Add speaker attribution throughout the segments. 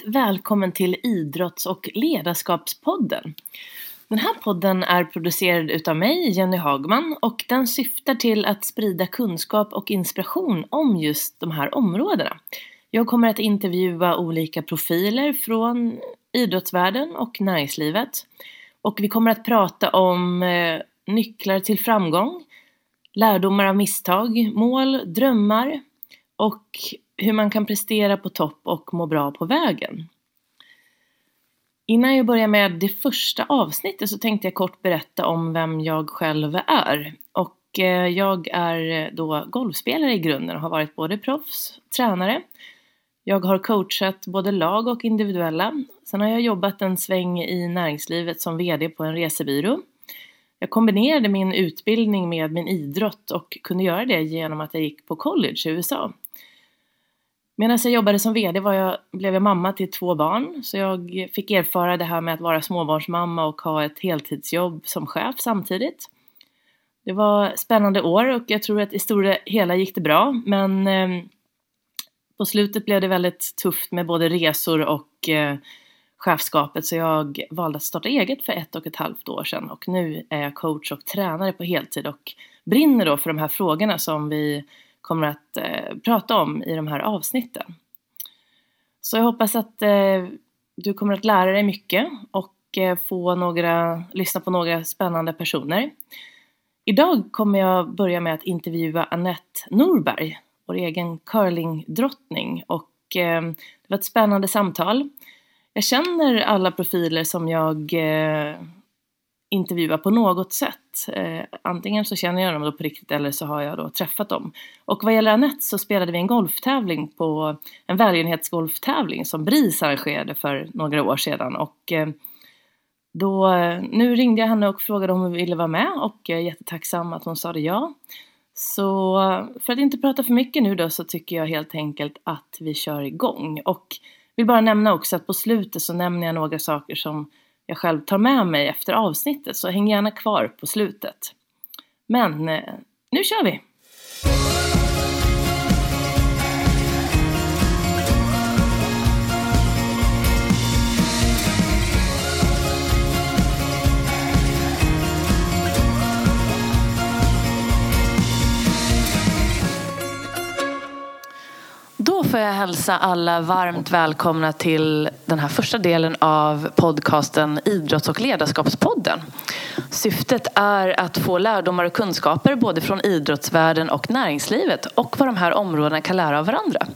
Speaker 1: Varmt välkommen till Idrotts och ledarskapspodden. Den här podden är producerad utav mig, Jenny Hagman, och den syftar till att sprida kunskap och inspiration om just de här områdena. Jag kommer att intervjua olika profiler från idrottsvärlden och näringslivet. Och vi kommer att prata om eh, nycklar till framgång, lärdomar av misstag, mål, drömmar och hur man kan prestera på topp och må bra på vägen. Innan jag börjar med det första avsnittet så tänkte jag kort berätta om vem jag själv är. Och eh, jag är då golfspelare i grunden och har varit både proffs, tränare. Jag har coachat både lag och individuella. Sen har jag jobbat en sväng i näringslivet som VD på en resebyrå. Jag kombinerade min utbildning med min idrott och kunde göra det genom att jag gick på college i USA. Medan jag jobbade som VD var jag, blev jag mamma till två barn, så jag fick erfara det här med att vara småbarnsmamma och ha ett heltidsjobb som chef samtidigt. Det var spännande år och jag tror att i stora hela gick det bra, men eh, på slutet blev det väldigt tufft med både resor och eh, chefskapet. Så jag valde att starta eget för ett och ett halvt år sedan. Och nu är jag coach och tränare på heltid och brinner då för de här frågorna som vi kommer att eh, prata om i de här avsnitten. Så jag hoppas att eh, du kommer att lära dig mycket och eh, få några, lyssna på några spännande personer. Idag kommer jag börja med att intervjua Annette Norberg, vår egen curlingdrottning och eh, det var ett spännande samtal. Jag känner alla profiler som jag eh, på något sätt. Eh, antingen så känner jag dem då på riktigt eller så har jag då träffat dem. Och vad gäller Anette så spelade vi en golftävling på en välgörenhetsgolftävling som BRIS arrangerade för några år sedan. Och eh, då, eh, nu ringde jag henne och frågade om hon ville vara med och jag är jättetacksam att hon sa det ja. Så eh, för att inte prata för mycket nu då så tycker jag helt enkelt att vi kör igång. Och vill bara nämna också att på slutet så nämner jag några saker som jag själv tar med mig efter avsnittet så häng gärna kvar på slutet. Men eh, nu kör vi! Då får jag hälsa alla varmt välkomna till den här första delen av podcasten Idrotts och ledarskapspodden. Syftet är att få lärdomar och kunskaper både från idrottsvärlden och näringslivet och vad de här områdena kan lära av varandra.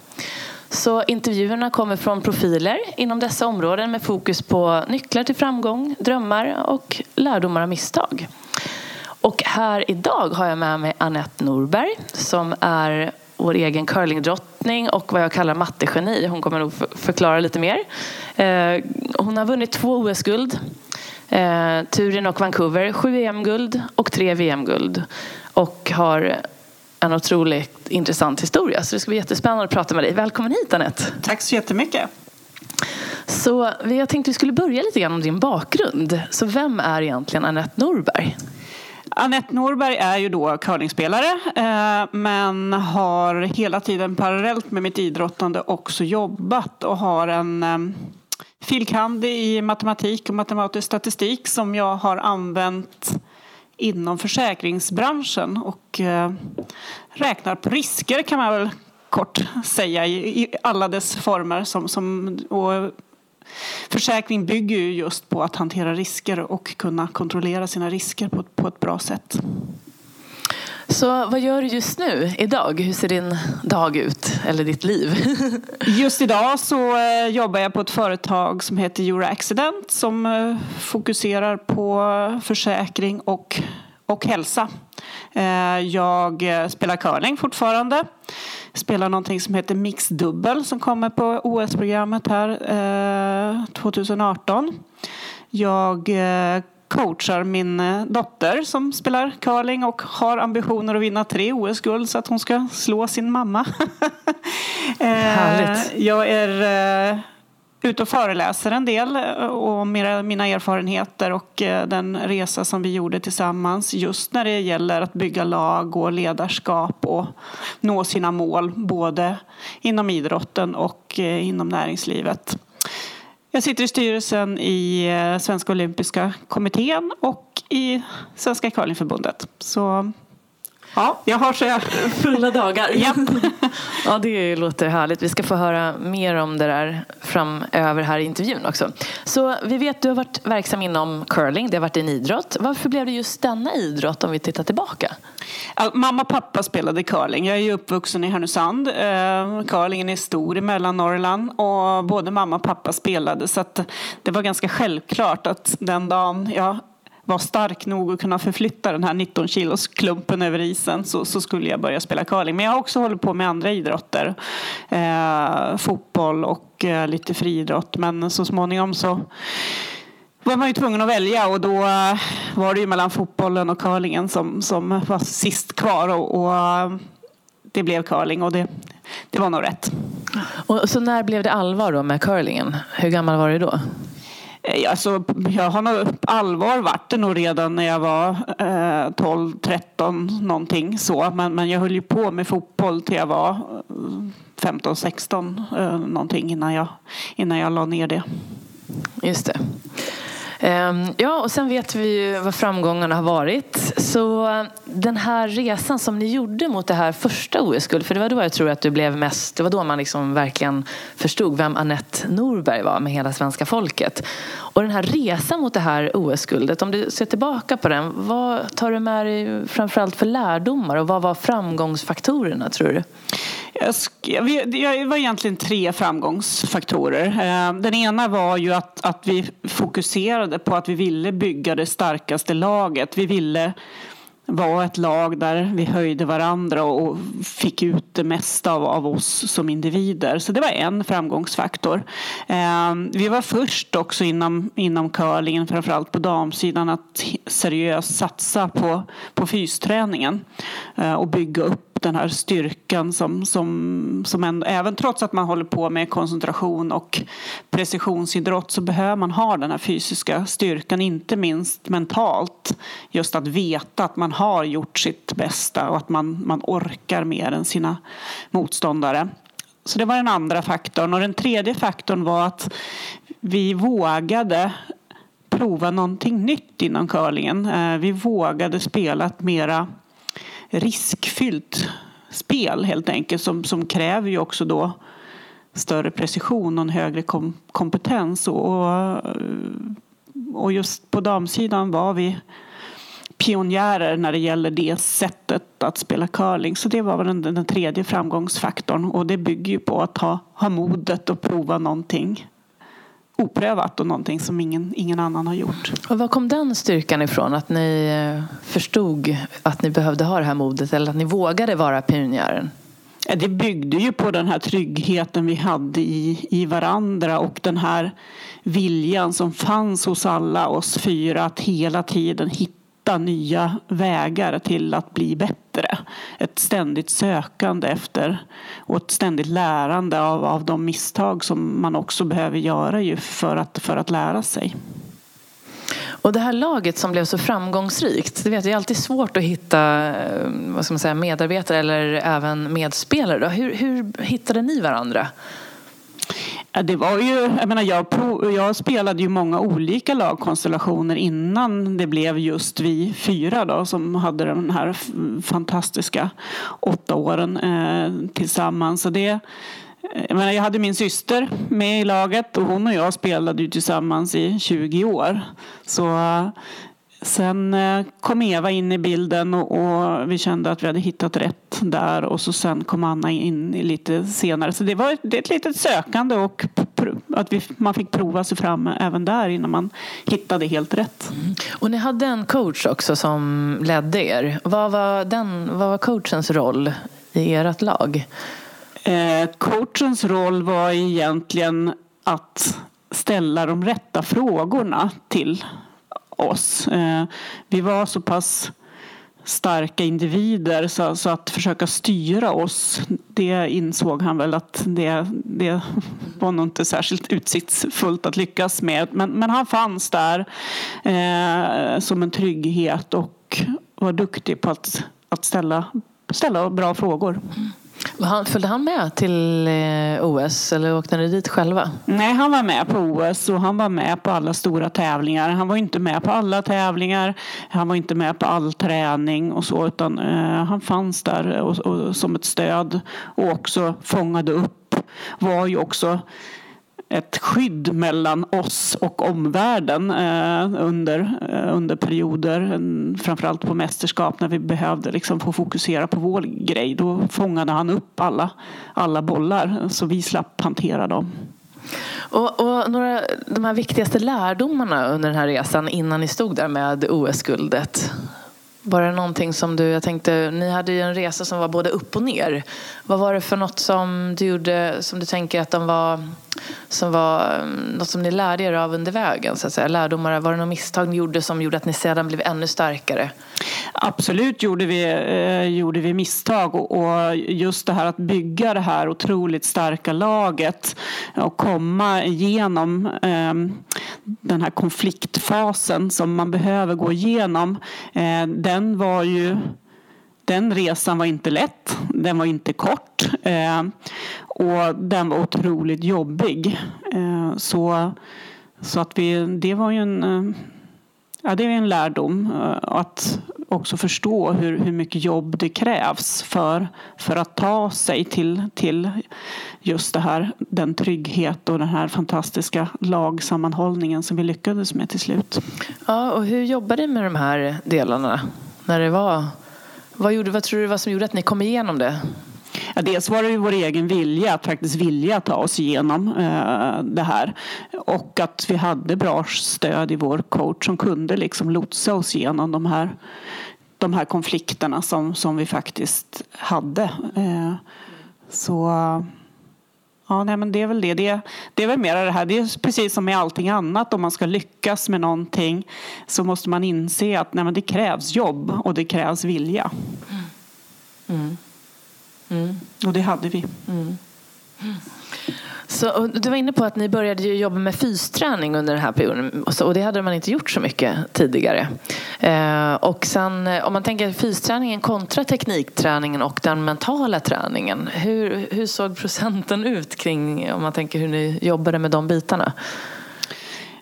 Speaker 1: Så intervjuerna kommer från profiler inom dessa områden med fokus på nycklar till framgång, drömmar och lärdomar av misstag. Och här idag har jag med mig Annette Norberg som är vår egen curlingdrottning och vad jag kallar mattegeni. Hon kommer nog förklara lite mer. Eh, hon har vunnit två OS-guld, eh, Turin och Vancouver, sju EM-guld och tre VM-guld. Och har en otroligt intressant historia. Så det ska bli jättespännande att prata med dig. Välkommen hit Anette.
Speaker 2: Tack så jättemycket.
Speaker 1: Så jag tänkte vi skulle börja lite grann om din bakgrund. Så vem är egentligen Anette Norberg?
Speaker 2: Anette Norberg är ju då curlingspelare eh, men har hela tiden parallellt med mitt idrottande också jobbat och har en eh, filkand i matematik och matematisk statistik som jag har använt inom försäkringsbranschen och eh, räknar på risker kan man väl kort säga i alla dess former som, som, och Försäkring bygger ju just på att hantera risker och kunna kontrollera sina risker på, på ett bra sätt.
Speaker 1: Så vad gör du just nu, idag? Hur ser din dag ut, eller ditt liv?
Speaker 2: just idag så eh, jobbar jag på ett företag som heter Euroaccident som eh, fokuserar på försäkring och, och hälsa. Eh, jag spelar curling fortfarande spelar någonting som heter mixdubbel som kommer på OS-programmet här eh, 2018. Jag eh, coachar min eh, dotter som spelar curling och har ambitioner att vinna tre OS-guld så att hon ska slå sin mamma.
Speaker 1: eh, Härligt.
Speaker 2: Jag är ute och föreläser en del eh, om mina erfarenheter och eh, den resa som vi gjorde tillsammans just när det gäller att bygga lag och ledarskap och nå sina mål både inom idrotten och eh, inom näringslivet. Jag sitter i styrelsen i Svenska Olympiska kommittén och i Svenska curlingförbundet. Så Ja, jag har så
Speaker 1: fulla dagar. Japp. ja, det låter härligt. Vi ska få höra mer om det där framöver här i intervjun också. Så vi vet att du har varit verksam inom curling. Det har varit en idrott. Varför blev det just denna idrott om vi tittar tillbaka?
Speaker 2: Mamma och pappa spelade curling. Jag är ju uppvuxen i Härnösand. Eh, curlingen är stor i Mellannorrland och både mamma och pappa spelade så att det var ganska självklart att den dagen jag var stark nog att kunna förflytta den här 19 kilos klumpen över isen så, så skulle jag börja spela curling. Men jag har också hållit på med andra idrotter. Eh, fotboll och eh, lite friidrott. Men så småningom så var man ju tvungen att välja och då eh, var det ju mellan fotbollen och curlingen som, som var sist kvar. Och, och eh, det blev curling och det, det var nog rätt.
Speaker 1: Och, så när blev det allvar då med curlingen? Hur gammal var du då?
Speaker 2: Alltså, jag har nog allvar varit det nog redan när jag var eh, 12, 13 någonting så. Men, men jag höll ju på med fotboll till jag var eh, 15-16 eh, någonting innan jag, innan jag la ner det.
Speaker 1: Just det. Ehm, ja, och sen vet vi ju vad framgångarna har varit. Så eh, den här resan som ni gjorde mot det här första OS-guld, för det var då jag tror att du blev mest, det var då man liksom verkligen förstod vem Annette Norberg var med hela svenska folket. Och den här resan mot det här OS-guldet, om du ser tillbaka på den, vad tar du med dig framförallt för lärdomar och vad var framgångsfaktorerna tror du?
Speaker 2: Det var egentligen tre framgångsfaktorer. Eh, den ena var ju att, att vi fokuserade på att vi ville bygga det starkaste laget. Vi ville vara ett lag där vi höjde varandra och fick ut det mesta av, av oss som individer. Så det var en framgångsfaktor. Eh, vi var först också inom, inom curlingen, framförallt på damsidan, att seriöst satsa på, på fysträningen eh, och bygga upp den här styrkan som, som, som ändå, även trots att man håller på med koncentration och precisionsidrott så behöver man ha den här fysiska styrkan, inte minst mentalt. Just att veta att man har gjort sitt bästa och att man, man orkar mer än sina motståndare. Så det var den andra faktorn. Och den tredje faktorn var att vi vågade prova någonting nytt inom curlingen. Eh, vi vågade spela ett mera riskfyllt spel helt enkelt som, som kräver ju också då större precision och en högre kom, kompetens. Och, och just på damsidan var vi pionjärer när det gäller det sättet att spela curling. Så det var den, den tredje framgångsfaktorn och det bygger ju på att ha, ha modet och prova någonting oprövat och någonting som ingen, ingen annan har gjort.
Speaker 1: Och var kom den styrkan ifrån? Att ni eh, förstod att ni behövde ha det här modet eller att ni vågade vara pionjären?
Speaker 2: Det byggde ju på den här tryggheten vi hade i, i varandra och den här viljan som fanns hos alla oss fyra att hela tiden hitta hitta nya vägar till att bli bättre. Ett ständigt sökande efter och ett ständigt lärande av, av de misstag som man också behöver göra ju för, att, för att lära sig.
Speaker 1: Och det här laget som blev så framgångsrikt, det, vet, det är alltid svårt att hitta eh, vad ska man säga, medarbetare eller även medspelare. Hur, hur hittade ni varandra?
Speaker 2: Det var ju, jag, menar, jag, jag, spelade ju många olika lagkonstellationer innan det blev just vi fyra då, som hade de här fantastiska åtta åren eh, tillsammans. Så det, jag, menar, jag hade min syster med i laget och hon och jag spelade ju tillsammans i 20 år. Så Sen eh, kom Eva in i bilden och, vi kände att vi hade hittat rätt där och så sen kom Anna in lite senare. Så det var det ett litet sökande och att vi, man fick prova sig fram även där innan man hittade helt rätt. Mm.
Speaker 1: Och ni hade en coach också som ledde er. Vad var, den, vad var coachens roll i ert lag?
Speaker 2: Eh, coachens roll var egentligen att ställa de rätta frågorna till oss. Eh, vi var så pass starka individer så, så, att försöka styra oss det insåg han väl att det, det var nog inte särskilt utsiktsfullt att lyckas med men, men han fanns där eh, som en trygghet och var duktig på att, att ställa, ställa bra frågor.
Speaker 1: Han, följde han med till eh, OS eller åkte ni dit själva?
Speaker 2: Nej, han var med på OS och han var med på alla stora tävlingar. Han var inte med på alla tävlingar. Han var inte med på all träning och så utan eh, han fanns där och, och, som ett stöd och också fångade upp. Var ju också ett skydd mellan oss och omvärlden eh, under, eh, under perioder. Framförallt på mästerskap när vi behövde liksom få fokusera på vår grej. Då fångade han upp alla, alla bollar så vi slapp hantera dem.
Speaker 1: Och, och några de här viktigaste lärdomarna under den här resan innan ni stod där med OS-guldet? Var det någonting som du, jag tänkte, ni hade ju en resa som var både upp och ner. Vad var det för något som du gjorde, som du tänker att de var som var mm, något som ni lärde er av under vägen? Så att säga? Lärdomar, var det något misstag ni gjorde som gjorde att ni sedan blev ännu starkare?
Speaker 2: Absolut gjorde vi, eh, gjorde vi misstag och, och, just det här att bygga det här otroligt starka laget och komma igenom eh, den här konfliktfasen som man behöver gå igenom. Eh, den var ju den resan var inte lätt, den var inte kort eh, och den var otroligt jobbig. Eh, så, så att vi, det var ju en, eh, ja, det är en lärdom eh, att också förstå hur, hur mycket jobb det krävs för, för att ta sig till, till just det här, den trygghet och den här fantastiska lagsammanhållningen som vi lyckades med till slut.
Speaker 1: Ja, och hur jobbade ni med de här delarna när det var vad, gjorde, vad tror du var som gjorde att ni kom igenom det?
Speaker 2: Ja, dels var det ju vår egen vilja att faktiskt vilja ta oss igenom eh, det här. Och att vi hade bra stöd i vår coach som kunde liksom lotsa oss igenom de här, de här konflikterna som, som vi faktiskt hade. Eh, så Ja, nej, men det är väl det. det. Det är väl mer det här, det är precis som med allting annat. Om man ska lyckas med någonting så måste man inse att nej, men det krävs jobb och det krävs vilja. Mm. Mm. Och det hade vi. Mm.
Speaker 1: Så, du var inne på att ni började jobba med fysträning under den här perioden och det hade man inte gjort så mycket tidigare. Eh, och sen eh, om man tänker fysträningen kontra teknikträningen och den mentala träningen. Hur, hur såg procenten ut kring om man tänker hur ni jobbade med de bitarna?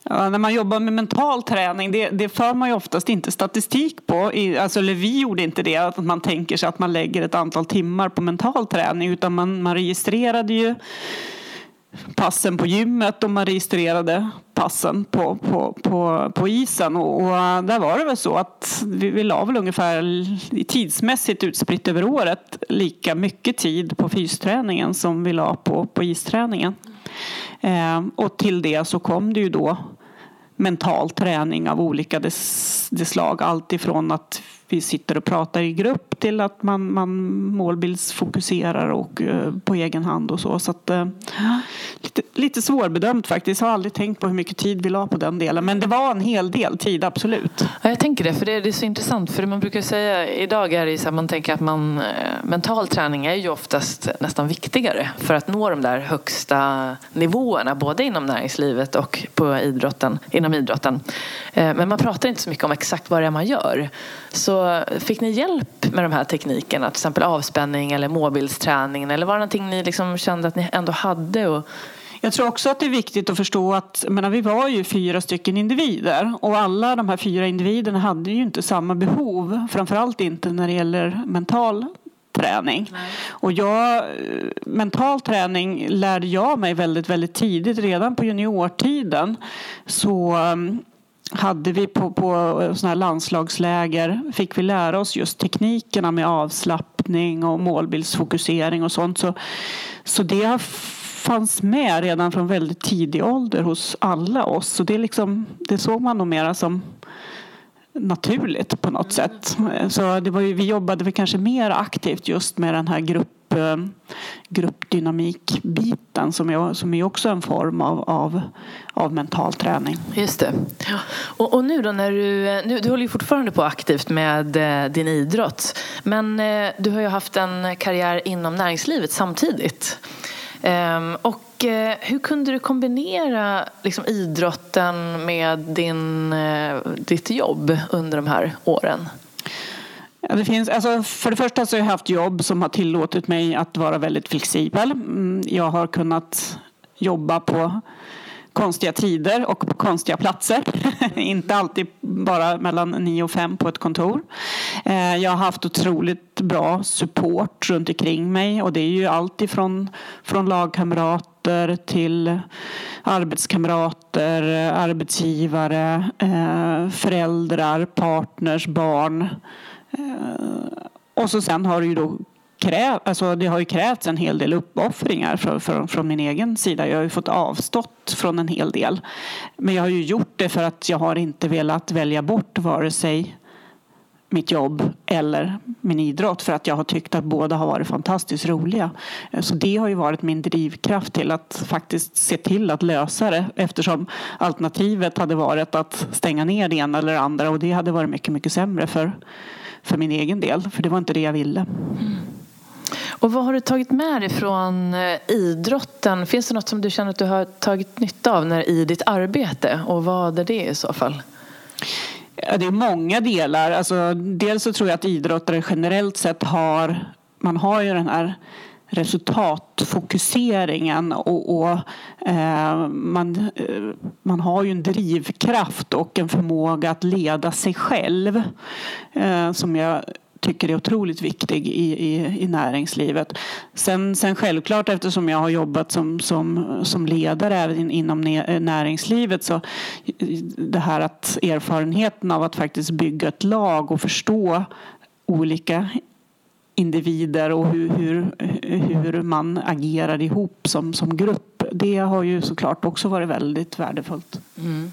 Speaker 2: Ja, när man jobbar med mental träning, det, det för man ju oftast inte statistik på. Alltså, eller vi gjorde inte det, att man tänker sig att man lägger ett antal timmar på mental träning. Utan man, man registrerade ju passen på gymmet och man registrerade passen på, på, på, på isen. Och, och eh, där var det väl så att vi, vi la väl ungefär tidsmässigt utspritt över året lika mycket tid på fysträningen som vi la på, på isträningen. Eh, och till det så kom det ju då mental träning av olika dess, dess slag. Allt ifrån att vi sitter och pratar i grupp till att man, man målbildsfokuserar och uh, på egen hand och så. så att, uh, lite, lite svårbedömt faktiskt. Jag har aldrig tänkt på hur mycket tid vi la på den delen. Men det var en hel del tid, absolut.
Speaker 1: Ja, jag tänker det, för det, det är så intressant. För man brukar säga, idag är det så att man tänker att man, eh, mental träning är ju oftast nästan viktigare för att nå de där högsta nivåerna, både inom näringslivet och på idrotten, inom idrotten. Men man pratar inte så mycket om exakt vad det är man gör. Så fick ni hjälp med de här teknikerna, till exempel avspänning eller målbildsträningen? Eller var det någonting ni liksom kände att ni ändå hade? Och...
Speaker 2: Jag tror också att det är viktigt att förstå att menar, vi var ju fyra stycken individer och alla de här fyra individerna hade ju inte samma behov. Framförallt inte när det gäller mental träning. Nej. Och jag, mental träning lärde jag mig väldigt, väldigt tidigt, redan på juniortiden. Så hade vi på, på såna här landslagsläger fick vi lära oss just teknikerna med avslappning och målbildsfokusering och sånt. Så, så det fanns med redan från väldigt tidig ålder hos alla oss. Så det, liksom, det såg man nog mera som naturligt på något sätt. Så det var ju, vi jobbade väl kanske mer aktivt just med den här grupp eh, gruppdynamikbiten som är, som är också en form av, av, av mental träning.
Speaker 1: Just det. Och, och, nu då när du, eh, nu, du håller ju fortfarande på aktivt med eh, din idrott. Men eh, du har ju haft en karriär inom näringslivet samtidigt. Ehm, och eh, hur kunde du kombinera liksom, idrotten med din, eh, ditt jobb under de här åren?
Speaker 2: Ja, det finns, alltså för det första så har jag haft jobb som har tillåtit mig att vara väldigt flexibel. Mm, jag har kunnat jobba på konstiga tider och på konstiga platser. Inte alltid bara mellan 9 och 5 på ett kontor. Eh, jag har haft otroligt bra support runt omkring mig och det är ju allt ifrån från lagkamrater till arbetskamrater, arbetsgivare, eh, föräldrar, partners, barn. Eh, och så sen har det ju då kräv, alltså det har ju krävts en hel del uppoffringar från, från, från, min egen sida. Jag har ju fått avstått från en hel del. Men jag har ju gjort det för att jag har inte velat välja bort vare sig mitt jobb eller min idrott för att jag har tyckt att båda har varit fantastiskt roliga. Eh, så det har ju varit min drivkraft till att faktiskt se till att lösa det eftersom alternativet hade varit att stänga ner det ena eller det andra och det hade varit mycket, mycket sämre för, för min egen del för det var inte det jag ville. Mm.
Speaker 1: Och vad har du tagit med dig från eh, idrotten? Finns det något som du känner att du har tagit nytta av när, i ditt arbete? Och vad är det i så fall?
Speaker 2: Ja, det är många delar. Alltså, dels så tror jag att idrottare generellt sett har, man har ju den här resultatfokuseringen och, och eh, man, eh, man har ju en drivkraft och en förmåga att leda sig själv eh, som jag tycker är otroligt viktig i, i, i näringslivet. Sen, sen självklart eftersom jag har jobbat som, som, som ledare även inom eh, näringslivet så det här att erfarenheten av att faktiskt bygga ett lag och förstå olika individer och hur, hur, hur man agerar ihop som, som grupp. Det har ju såklart också varit väldigt värdefullt. Mm.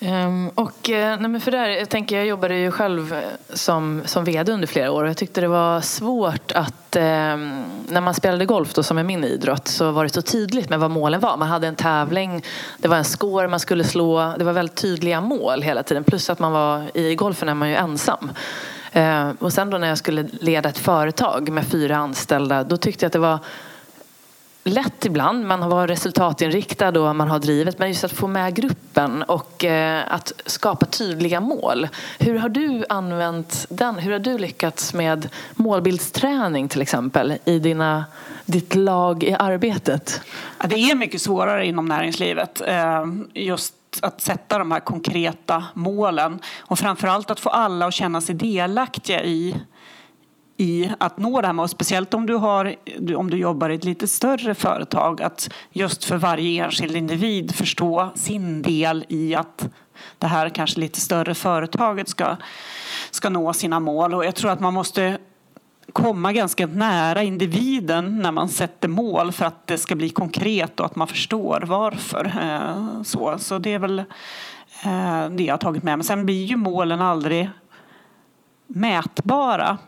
Speaker 1: Um, och, eh, nej men för där, jag, tänker, jag jobbade ju själv eh, som, som vd under flera år och jag tyckte det var svårt att um, när man spelade golf då, som är min idrott så var det så tydligt med vad målen var. Man hade en tävling, det var en score man skulle slå, det var väldigt tydliga mål hela tiden. Plus att man var i golfen är man ju ensam. Eh, och sen då när jag skulle leda ett företag med fyra anställda då tyckte jag att det var lätt ibland. Man har varit resultatinriktad och man har drivet. Men just att få med gruppen och eh, att skapa tydliga mål. Hur har du använt den? Hur har du lyckats med målbildsträning till exempel i dina, ditt lag i arbetet?
Speaker 2: Det är mycket svårare inom näringslivet. Eh, just att sätta de här konkreta målen och framförallt att få alla att känna sig delaktiga i i att nå det här målet, speciellt om du, har, om du jobbar i ett lite större företag, att just för varje enskild individ förstå sin del i att det här kanske lite större företaget ska, ska nå sina mål. Och jag tror att man måste komma ganska nära individen när man sätter mål för att det ska bli konkret och att man förstår varför. Eh, så, så det är väl eh, det jag har tagit med mig. Sen blir ju målen aldrig mätbara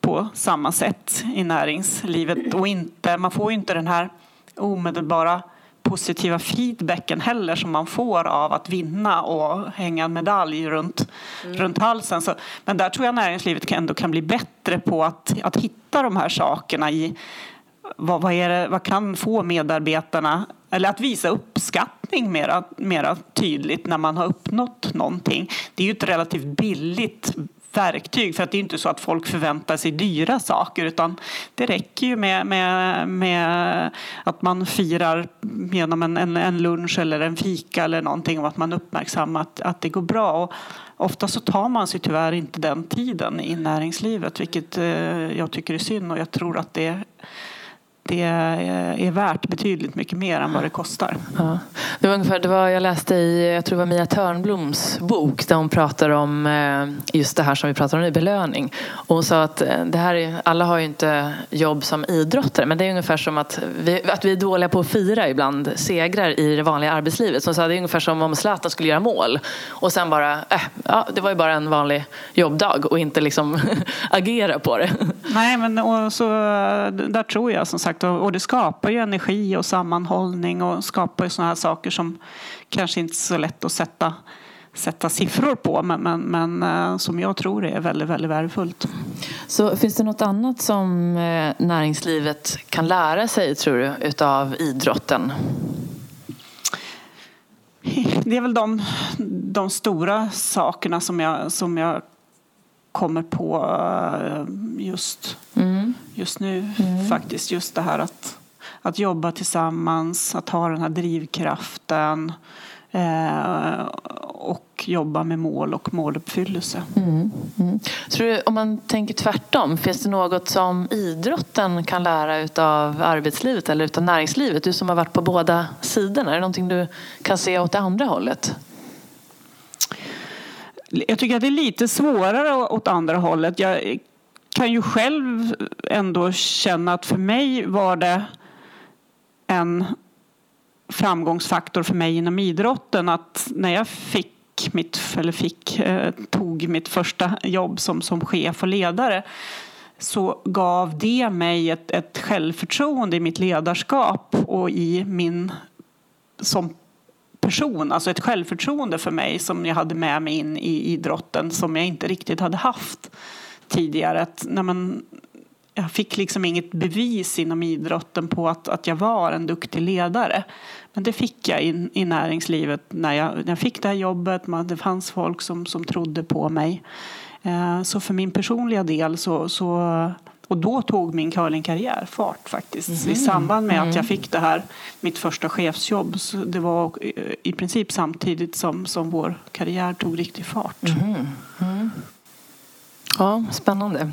Speaker 2: på samma sätt i näringslivet och inte, man får ju inte den här omedelbara positiva feedbacken heller som man får av att vinna och hänga en medalj runt, mm. runt halsen. Så, men där tror jag näringslivet ändå kan bli bättre på att, att hitta de här sakerna i vad, vad, det, vad kan få medarbetarna eller att visa uppskattning mera, mera tydligt när man har uppnått någonting. Det är ju ett relativt billigt verktyg. För att det är inte så att folk förväntar sig dyra saker utan det räcker ju med, med, med att man firar genom en, en, en, lunch eller en fika eller någonting och att man uppmärksammar att, att det går bra. Och ofta så tar man sig tyvärr inte den tiden i näringslivet vilket eh, jag tycker är synd och jag tror att det det är värt betydligt mycket mer än vad det kostar.
Speaker 1: Ja. Det var ungefär, det var, jag läste i, jag tror det var Mia Törnbloms bok där hon pratar om eh, just det här som vi pratar om nu, belöning. Och hon sa att eh, det här är, alla har ju inte jobb som idrottare men det är ungefär som att vi, att vi är dåliga på att fira ibland segrar i det vanliga arbetslivet. Så hon sa det är ungefär som om Zlatan skulle göra mål och sen bara, äh, ja, det var ju bara en vanlig jobbdag och inte liksom agera på det.
Speaker 2: Nej, men och så, där tror jag som sagt, och det skapar ju energi och sammanhållning och skapar ju sådana här saker som kanske inte är så lätt att sätta, sätta siffror på men, men, men eh, som jag tror är väldigt, väldigt värdefullt.
Speaker 1: Så finns det något annat som eh, näringslivet kan lära sig tror du utav idrotten?
Speaker 2: Det är väl de, de stora sakerna som jag, som jag kommer på eh, just, mm. just nu. Mm. Faktiskt just det här att, att jobba tillsammans, att ha den här drivkraften eh, och jobba med mål och måluppfyllelse. Mm.
Speaker 1: Mm. Tror du, om man tänker tvärtom, finns det något som idrotten kan lära av arbetslivet eller utav näringslivet? Du som har varit på båda sidorna, är det någonting du kan se åt det andra hållet?
Speaker 2: Jag tycker att det är lite svårare åt andra hållet. Jag kan ju själv ändå känna att för mig var det en framgångsfaktor för mig inom idrotten att när jag fick mitt, eller fick, eh, tog mitt första jobb som, som chef och ledare så gav det mig ett, ett självförtroende i mitt ledarskap och i min som person, alltså ett självförtroende för mig som jag hade med mig in i idrotten som jag inte riktigt hade haft tidigare. Att, när man, jag fick liksom inget bevis inom idrotten på att, att jag var en duktig ledare. Men det fick jag in, i näringslivet när jag, när jag fick det här jobbet. Man, det fanns folk som, som trodde på mig. Eh, så för min personliga del så, så och då tog min curlingkarriär fart faktiskt. Mm. I samband med mm. att jag fick det här, mitt första chefsjobb. Det var i princip samtidigt som, som vår karriär tog riktig fart. Mm. mm.
Speaker 1: Ja, spännande.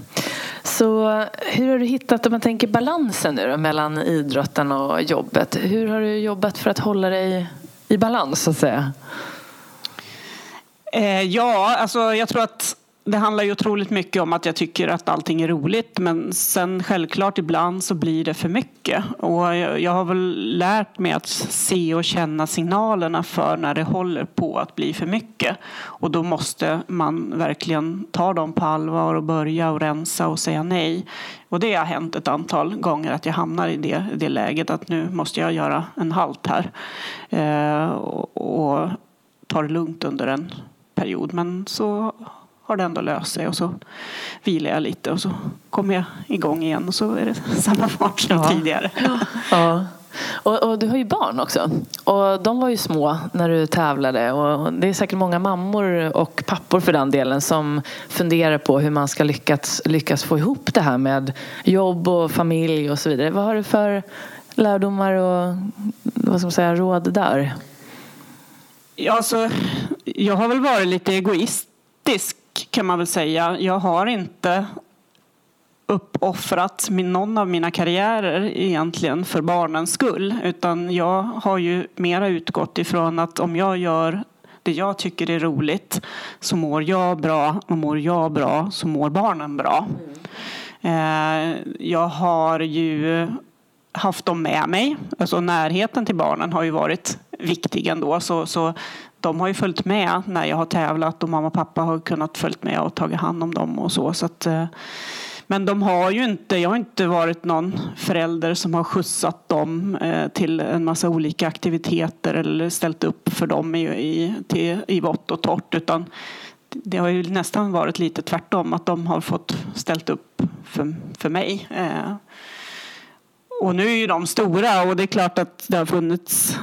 Speaker 1: Så hur har du hittat, om man tänker balansen nu då, mellan idrotten och jobbet. Hur har du jobbat för att hålla dig i balans så att säga?
Speaker 2: Eh, ja, alltså jag tror att det handlar ju otroligt mycket om att jag tycker att allting är roligt men sen självklart ibland så blir det för mycket. Och jag har väl lärt mig att se och känna signalerna för när det håller på att bli för mycket. Och då måste man verkligen ta dem på allvar och börja och rensa och säga nej. Och det har hänt ett antal gånger att jag hamnar i det, det läget att nu måste jag göra en halt här. Eh, och, och ta det lugnt under en period. Men så har det ändå löst sig och så vilar jag lite och så kommer jag igång igen och så är det samma fart som ja. tidigare.
Speaker 1: Ja. Och, och, du har ju barn också. Och de var ju små när du tävlade. Och det är säkert många mammor och pappor för den delen som funderar på hur man ska lyckas, lyckas få ihop det här med jobb och familj och så vidare. Vad har du för lärdomar och vad ska man säga, råd där?
Speaker 2: Ja, alltså, jag har väl varit lite egoistisk kan man väl säga. Jag har inte uppoffrat min, någon av mina karriärer egentligen för barnens skull. Utan jag har ju mera utgått ifrån att om jag gör det jag tycker är roligt så mår jag bra och mår jag bra så mår barnen bra. Mm. jag har ju haft dem med mig. Alltså närheten till barnen har ju varit viktig ändå. Så, så de har ju följt med när jag har tävlat och mamma och pappa har kunnat följt med och tagit hand om dem och så. så att, eh, men de har ju inte, jag har inte varit någon förälder som har skjutsat dem eh, till en massa olika aktiviteter eller ställt upp för dem i, i, till, i vått och torrt. Utan det har ju nästan varit lite tvärtom, att de har fått ställt upp för, för mig. Eh. Och nu är ju de stora och det är klart att det har funnits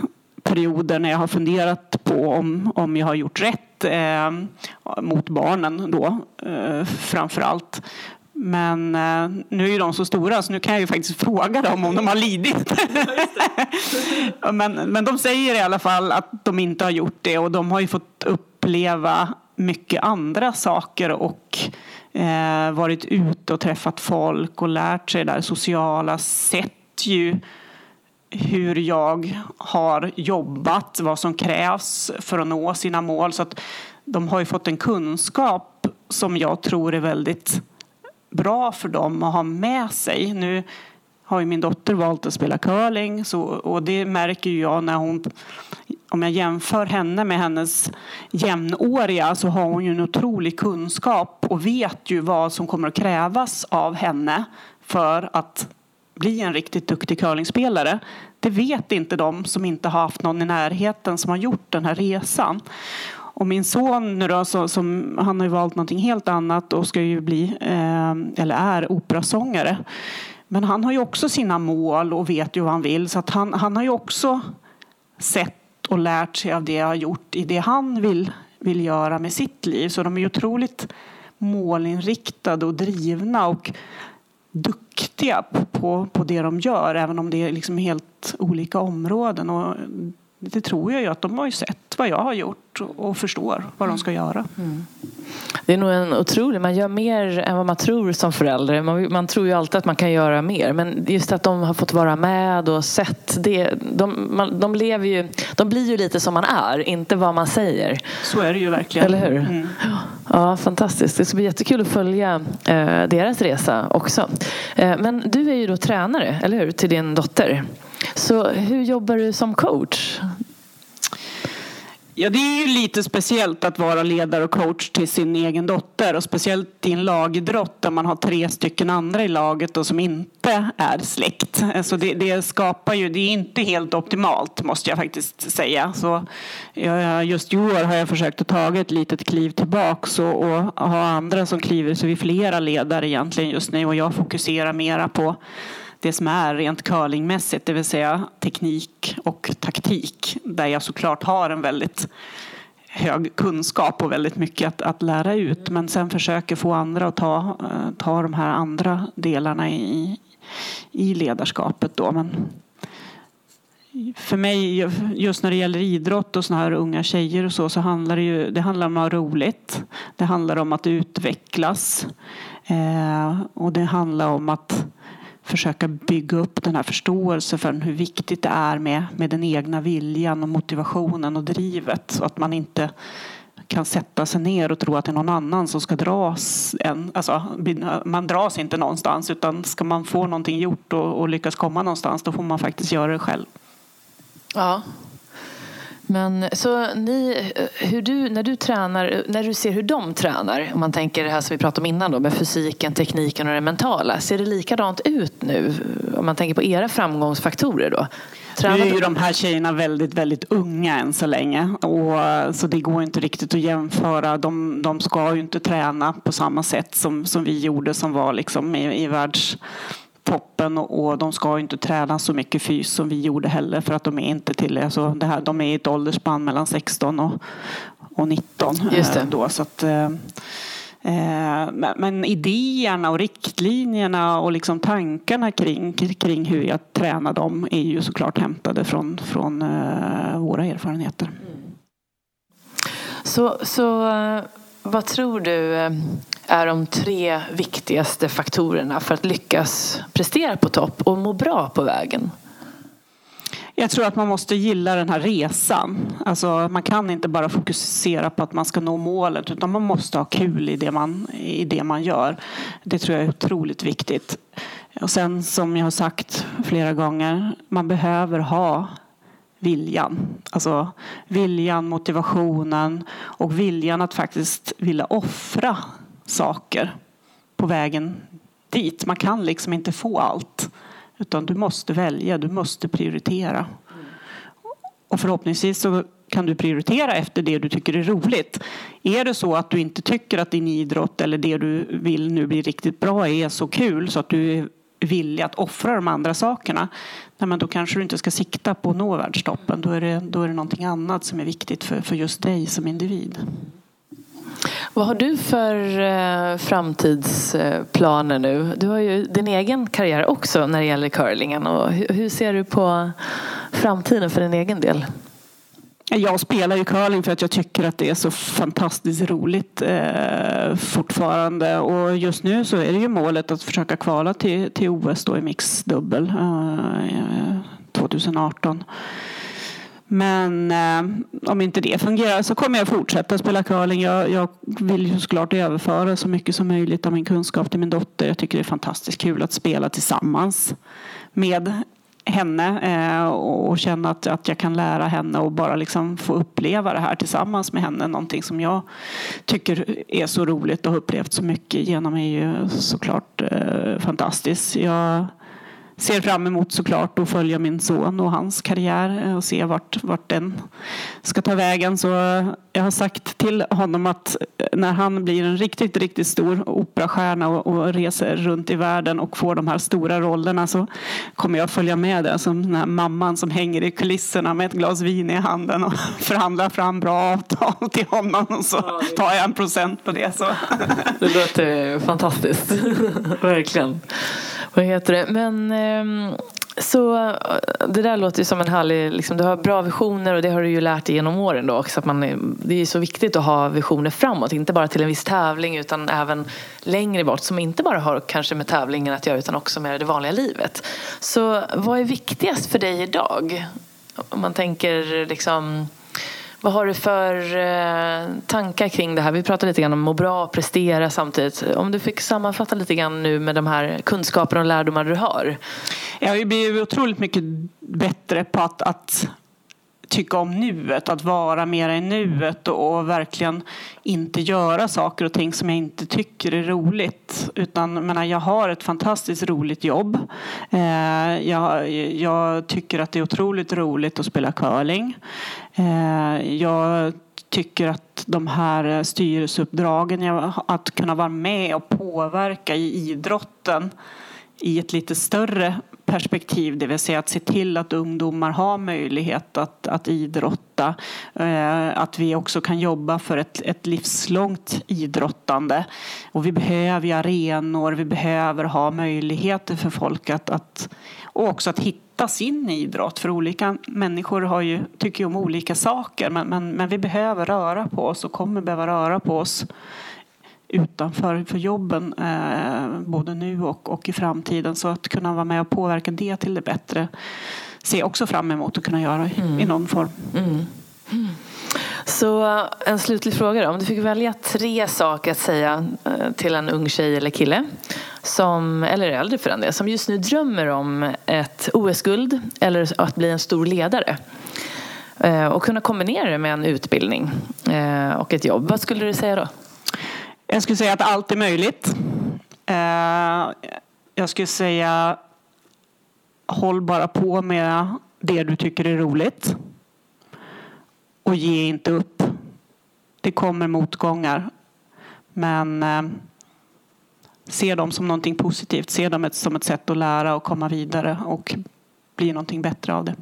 Speaker 2: perioder när jag har funderat på om, om jag har gjort rätt eh, mot barnen då eh, framför allt. Men eh, nu är ju de så stora så nu kan jag ju faktiskt fråga dem om de har lidit. men, men de säger i alla fall att de inte har gjort det och de har ju fått uppleva mycket andra saker och eh, varit ute och träffat folk och lärt sig det där sociala sätt ju hur jag har jobbat, vad som krävs för att nå sina mål. Så att de har ju fått en kunskap som jag tror är väldigt bra för dem att ha med sig. Nu har ju min dotter valt att spela curling så, och det märker jag när hon om jag jämför henne med hennes jämnåriga så har hon ju en otrolig kunskap och vet ju vad som kommer att krävas av henne för att bli en riktigt duktig curlingspelare. Det vet inte de som inte har haft någon i närheten som har gjort den här resan. Och min son nu då, så, som, han har ju valt någonting helt annat och ska ju bli, eh, eller är, operasångare. Men han har ju också sina mål och vet ju vad han vill. Så att han, han har ju också sett och lärt sig av det jag har gjort i det han vill, vill göra med sitt liv. Så de är ju otroligt målinriktade och drivna och duktiga på, på det de gör, även om det är liksom helt olika områden. Och det tror jag ju att de har ju sett vad jag har gjort och förstår vad de ska göra. Mm.
Speaker 1: Det är nog en otrolig, man gör mer än vad man tror som förälder. Man, man, tror ju alltid att man kan göra mer. Men just att de har fått vara med och sett det. De, man, de, lever ju, de blir ju lite som man är, inte vad man säger.
Speaker 2: Så är det ju verkligen.
Speaker 1: Eller hur? Mm. Ja, fantastiskt. Det ska bli jättekul att följa eh, deras resa också. Eh, men du är ju då tränare, eller hur, till din dotter. Så hur jobbar du som coach?
Speaker 2: Ja, det är ju lite speciellt att vara ledare och coach till sin egen dotter och speciellt i en lagidrott där man har tre stycken andra i laget och som inte är släkt. Så det, det skapar ju, det är inte helt optimalt måste jag faktiskt säga. Så just i år har jag försökt att ta ett litet kliv tillbaks och, och ha andra som kliver så vi är flera ledare egentligen just nu och jag fokuserar mera på det som är rent curlingmässigt, det vill säga teknik och taktik. Där jag såklart har en väldigt hög kunskap och väldigt mycket att, att lära ut. Men sen försöker få andra att ta, eh, ta de här andra delarna i, i ledarskapet. Då. Men för mig, just när det gäller idrott och såna här unga tjejer och så, så handlar det ju det handlar om att ha roligt. Det handlar om att utvecklas. Eh, och det handlar om att försöka bygga upp den här förståelsen för hur viktigt det är med, med den egna viljan och motivationen och drivet. Så att man inte kan sätta sig ner och tro att det är någon annan som ska dras en. Alltså, man dras inte någonstans utan ska man få någonting gjort och, och lyckas komma någonstans då får man faktiskt göra det själv.
Speaker 1: Ja, men så ni, hur du, när du tränar, när du ser hur de tränar, om man tänker det här som vi pratade om innan då med fysiken, tekniken och det mentala. Ser det likadant ut nu? Om man tänker på era framgångsfaktorer då?
Speaker 2: Tränar nu är ju de här tjejerna väldigt, väldigt unga än så länge. Och, så det går inte riktigt att jämföra. De, de ska ju inte träna på samma sätt som, som vi gjorde som var liksom i, i världs toppen och, de ska inte träna så mycket fys som vi gjorde heller för att de är inte till alltså det här, de är i ett åldersspann mellan 16 och, och 19.
Speaker 1: Just det.
Speaker 2: Eh, då, så att, eh, eh men idéerna och riktlinjerna och liksom tankarna kring, kring hur jag tränar dem är ju såklart hämtade från, från våra erfarenheter.
Speaker 1: Så, så vad tror du är de tre viktigaste faktorerna för att lyckas prestera på topp och må bra på vägen?
Speaker 2: Jag tror att man måste gilla den här resan. Alltså, man kan inte bara fokusera på att man ska nå målet utan man måste ha kul i det man, i det man gör. Det tror jag är otroligt viktigt. Och sen som jag har sagt flera gånger, man behöver ha viljan. Alltså viljan, motivationen och viljan att faktiskt vilja offra saker på vägen dit. Man kan liksom inte få allt. Utan du måste välja, du måste prioritera. Och förhoppningsvis så kan du prioritera efter det du tycker är roligt. Är det så att du inte tycker att din idrott eller det du vill nu bli riktigt bra är så kul så att du är villig att offra de andra sakerna. Nej, men då kanske du inte ska sikta på att nå världstoppen. Då är det, då är det någonting annat som är viktigt för, för just dig som individ.
Speaker 1: Vad har du för eh, framtidsplaner nu? Du har ju din egen karriär också när det gäller curlingen. Och hur, hur ser du på framtiden för din egen del?
Speaker 2: Jag spelar ju curling för att jag tycker att det är så fantastiskt roligt eh, fortfarande. Och just nu så är det ju målet att försöka kvala till, till OS då i mixdubbel eh, eh 2018. Men eh, om inte det fungerar så kommer jag fortsätta spela curling. Jag, jag, vill ju såklart överföra så mycket som möjligt av min kunskap till min dotter. Jag tycker det är fantastiskt kul att spela tillsammans med henne eh, och känna att, att jag kan lära henne och bara liksom få uppleva det här tillsammans med henne. Någonting som jag tycker är så roligt och har upplevt så mycket genom är ju såklart eh, fantastiskt. Jag ser fram emot såklart att följa min son och hans karriär eh, och se vart, vart den ska ta vägen. Så jag har sagt till honom att eh, när han blir en riktigt, riktigt stor operastjärna och, och reser runt i världen och får de här stora rollerna så kommer jag följa med där som den här mamman som hänger i kulisserna med ett glas vin i handen och förhandlar fram bra avtal till honom och så tar jag en procent på det. Så.
Speaker 1: Det låter fantastiskt, verkligen. Vad heter det? Men ehm, så eh, det där låter ju som en härlig, liksom, du har bra visioner och det har du ju lärt dig genom åren då också. Att man, eh, det är så viktigt att ha visioner framåt, inte bara till en viss tävling utan även längre bort som inte bara har kanske med tävlingen att göra utan också med det vanliga livet. Så vad är viktigast för dig idag? Om man tänker liksom vad har du för eh, tankar kring det här? Vi pratade lite grann om att må bra och prestera samtidigt. Om du fick sammanfatta lite grann nu med de här kunskaperna och lärdomar du har.
Speaker 2: Jag har blivit otroligt mycket bättre på att, att tycka om nuet, att vara mer i nuet och verkligen inte göra saker och ting som jag inte tycker är roligt. Utan menar, jag har ett fantastiskt roligt jobb. Eh, jag, jag tycker att det är otroligt roligt att spela curling. Eh, jag tycker att de här styrelseuppdragen, att kunna vara med och påverka i idrotten i ett lite större perspektiv, det vill säga att se till att ungdomar har möjlighet att, att idrotta. Eh, att vi också kan jobba för ett, ett livslångt idrottande. Och vi behöver arenor, vi behöver ha möjligheter för folk att, att och också att hitta sin idrott. För olika människor har ju, tycker ju om olika saker men, men, men vi behöver röra på oss och kommer behöva röra på oss utanför för jobben eh, både nu och, och i framtiden. Så att kunna vara med och påverka det till det bättre ser jag också fram emot att kunna göra mm. i någon form. Mm.
Speaker 1: Mm. Så en slutlig fråga då. Om du fick välja tre saker att säga eh, till en ung tjej eller kille som, eller äldre för den del, som just nu drömmer om ett OS-guld eller att bli en stor ledare eh, och kunna kombinera det med en utbildning eh, och ett jobb. Vad skulle du säga då?
Speaker 2: Jag skulle säga att allt är möjligt. Jag skulle säga håll bara på med det du tycker är roligt. Och ge inte upp. Det kommer motgångar. Men eh, se dem som någonting positivt. Se dem som ett sätt att lära och komma vidare och bli någonting bättre av det.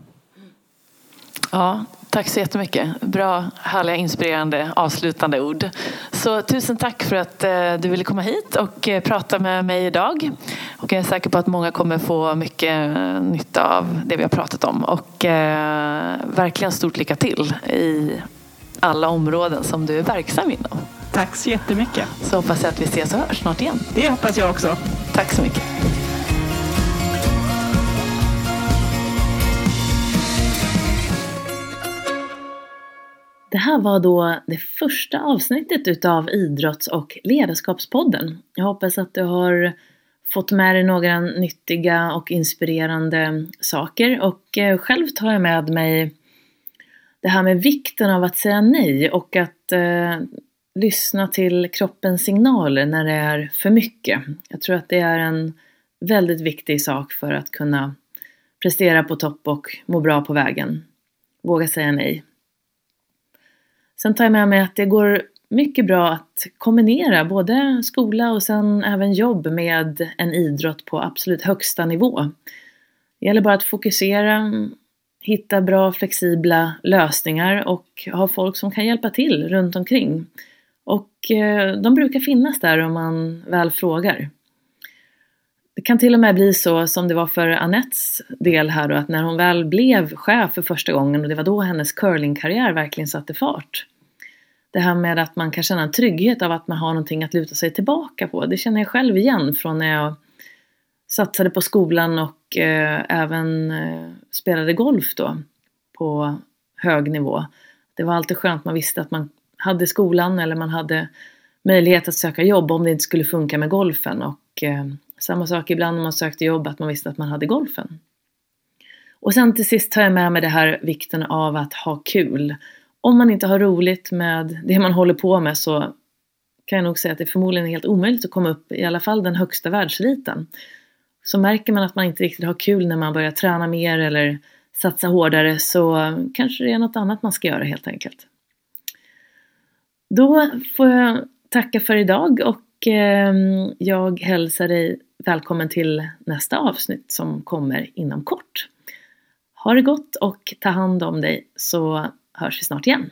Speaker 1: Ja, tack så jättemycket. Bra, härliga, inspirerande avslutande ord. Så tusen tack för att eh, du ville komma hit och eh, prata med mig idag. Och jag är säker på att många kommer få mycket eh, nytta av det vi har pratat om. Och verkligen stort lycka till i alla områden som du är verksam inom.
Speaker 2: Tack så jättemycket.
Speaker 1: Så hoppas jag att vi ses och hörs snart igen.
Speaker 2: Det hoppas jag också.
Speaker 1: Tack så mycket. Det här var då det första avsnittet utav Idrotts och ledarskapspodden. Jag hoppas att du har fått med dig några nyttiga och inspirerande saker och eh, själv tar jag med mig det här med vikten av att säga nej och att eh, lyssna till kroppens signaler när det är för mycket. Jag tror att det är en väldigt viktig sak för att kunna prestera på topp och må bra på vägen. Våga säga nej. Sen tar jag med mig att det går mycket bra att kombinera både skola och sen även jobb med en idrott på absolut högsta nivå. Det gäller bara att fokusera, hitta bra flexibla lösningar och ha folk som kan hjälpa till runt omkring. Och eh, de brukar finnas där om man väl frågar det kan till och med bli så som det var för Anettes del här då, att när hon väl blev chef för första gången och det var då hennes curlingkarriär verkligen satte fart. Det här med att man kan känna en trygghet av att man har någonting att luta sig tillbaka på. Det känner jag själv igen från när jag satsade på skolan och eh, även eh, spelade golf då på hög nivå. Det var alltid skönt, man visste att man hade skolan eller man hade möjlighet att söka jobb om det inte skulle funka med golfen. Och eh, samma sak ibland när man sökte jobb, att man visste att man hade golfen. Och sen till sist tar jag med mig det här vikten av att ha kul. Om man inte har roligt med det man håller på med så kan jag nog säga att det förmodligen är helt omöjligt att komma upp i alla fall den högsta världseliten. Så märker man att man inte riktigt har kul när man börjar träna mer eller satsa hårdare så kanske det är något annat man ska göra helt enkelt. Då får jag tacka för idag och ehm, jag hälsar dig välkommen till nästa avsnitt som kommer inom kort. Ha det gott och ta hand om dig så hörs vi snart igen.